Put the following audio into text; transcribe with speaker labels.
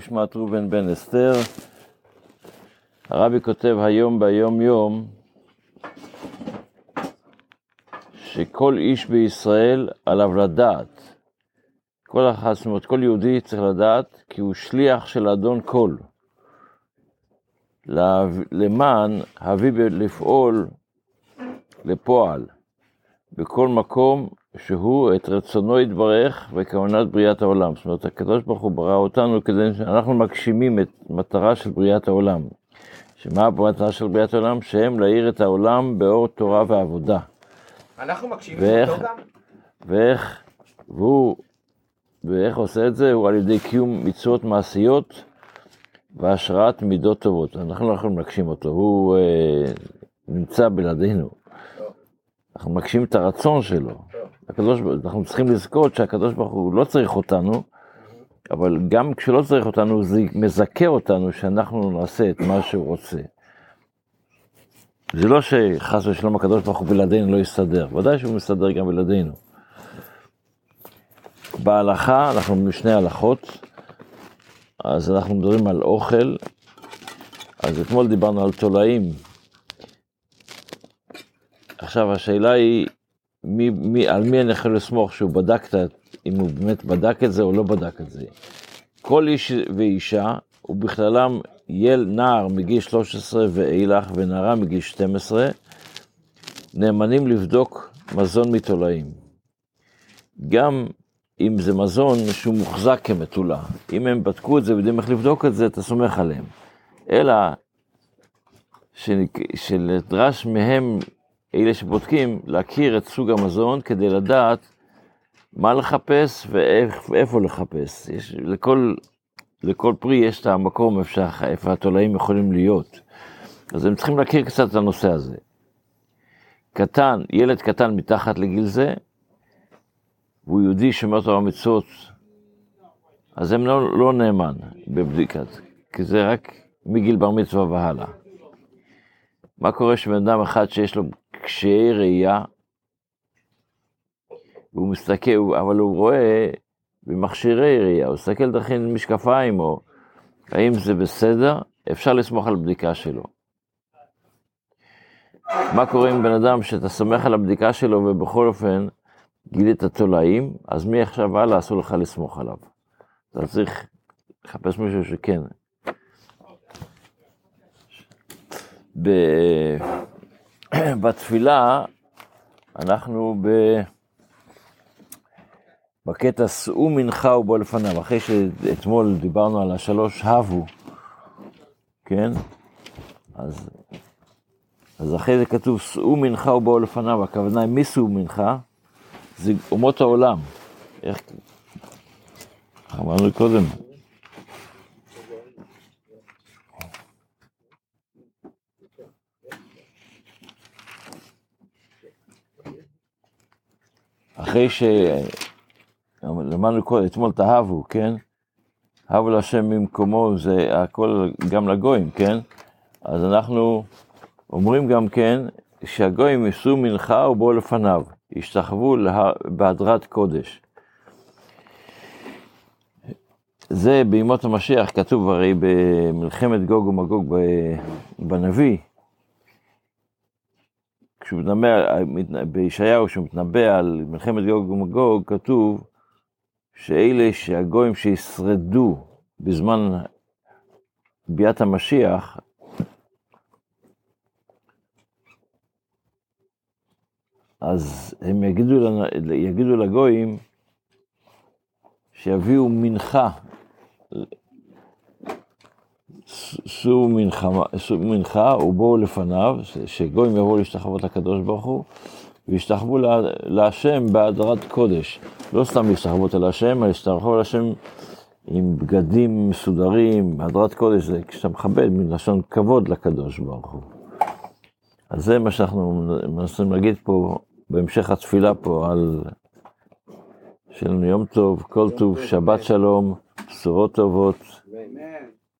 Speaker 1: בשמת ראובן בן אסתר. הרבי כותב היום ביום יום שכל איש בישראל עליו לדעת, כל אחד, זאת אומרת כל יהודי צריך לדעת כי הוא שליח של אדון כל, למען הביא לפעול לפועל. בכל מקום שהוא את רצונו יתברך וכוונת בריאת העולם. זאת אומרת, הקדוש ברוך הוא ברא אותנו כדי שאנחנו מגשימים את מטרה של בריאת העולם. שמה המטרה של בריאת העולם? שהם להאיר את העולם באור תורה ועבודה.
Speaker 2: אנחנו מגשימים
Speaker 1: ואיך-
Speaker 2: אותו גם?
Speaker 1: ואיך, והוא, ואיך עושה את זה? הוא על ידי קיום מצוות מעשיות והשראת מידות טובות. אנחנו לא יכולים להגשים אותו, הוא אה, נמצא בלעדינו. אנחנו מגשים את הרצון שלו. הקדוש, ברוך- אנחנו צריכים לזכות שהקדוש ברוך הוא לא צריך אותנו, אבל גם כשלא צריך אותנו, זה מזכה אותנו שאנחנו נעשה את מה שהוא רוצה. זה לא שחס ושלום הקדוש ברוך הוא בלעדינו לא יסתדר, ודאי שהוא מסתדר גם בלעדינו. בהלכה, אנחנו בשני הלכות, אז אנחנו מדברים על אוכל, אז אתמול דיברנו על תולעים. עכשיו השאלה היא, מי, מי, על מי אני יכול לסמוך שהוא בדק את, אם הוא באמת בדק את זה או לא בדק את זה. כל איש ואישה, ובכללם יל נער מגיל 13 ואילך ונערה מגיל 12, נאמנים לבדוק מזון מתולעים. גם אם זה מזון שהוא מוחזק כמתולה. אם הם בדקו את זה ויודעים איך לבדוק את זה, אתה סומך עליהם. אלא שנדרש מהם, אלה שבודקים, להכיר את סוג המזון כדי לדעת מה לחפש ואיפה לחפש. יש, לכל, לכל פרי יש את המקום איפה, שה- איפה התולעים יכולים להיות. אז הם צריכים להכיר קצת את הנושא הזה. קטן, ילד קטן מתחת לגיל זה, והוא יהודי שומר תורה ומצוות, אז הם לא, לא נאמן בבדיקת, כי זה רק מגיל בר מצווה והלאה. מה קורה שבן אדם אחד שיש לו קשיי ראייה, והוא מסתכל, אבל הוא רואה במכשירי ראייה, הוא מסתכל דרכין משקפיים, או האם זה בסדר, אפשר לסמוך על הבדיקה שלו. מה קורה עם בן אדם שאתה סומך על הבדיקה שלו ובכל אופן גילית תולעים, אז מעכשיו הלאה אסור לך לסמוך עליו. אתה צריך לחפש מישהו שכן. ב- בתפילה אנחנו ב... בקטע שאו מנחה ובוא לפניו, אחרי שאתמול דיברנו על השלוש הבו, כן? אז, אז אחרי זה כתוב שאו מנחה ובואו לפניו, הכוונה מי שאו מנחה? זה אומות העולם. איך... אמרנו קודם. אחרי ש... למדנו קודם, אתמול תאהבו, כן? הבו להשם ממקומו, זה הכל גם לגויים, כן? אז אנחנו אומרים גם כן, שהגויים יישאו מנחה ובואו לפניו, ישתחוו לה- בהדרת קודש. זה בימות המשיח, כתוב הרי במלחמת גוג ומגוג בנביא, כשהוא מתנבא, בישעיהו, כשהוא מתנבא על מלחמת גוג ומגוג, כתוב שאלה שהגויים שישרדו בזמן ביאת המשיח, אז הם יגידו, יגידו לגויים שיביאו מנחה, שאו מנחה, מנחה ובואו לפניו, שגויים יבואו להשתחוות לקדוש ברוך הוא, וישתחוו לה- להשם בהדרת קודש. לא סתם להשתחוות אל השם, אלא להשתחוות אל השם עם בגדים מסודרים, בהדרת קודש, זה כשאתה מכבד, מלשון כבוד לקדוש ברוך הוא. אז זה מה שאנחנו מנסים להגיד פה, בהמשך התפילה פה, על שיהיה לנו יום טוב, כל טוב, שבת שלום, בשורות טובות.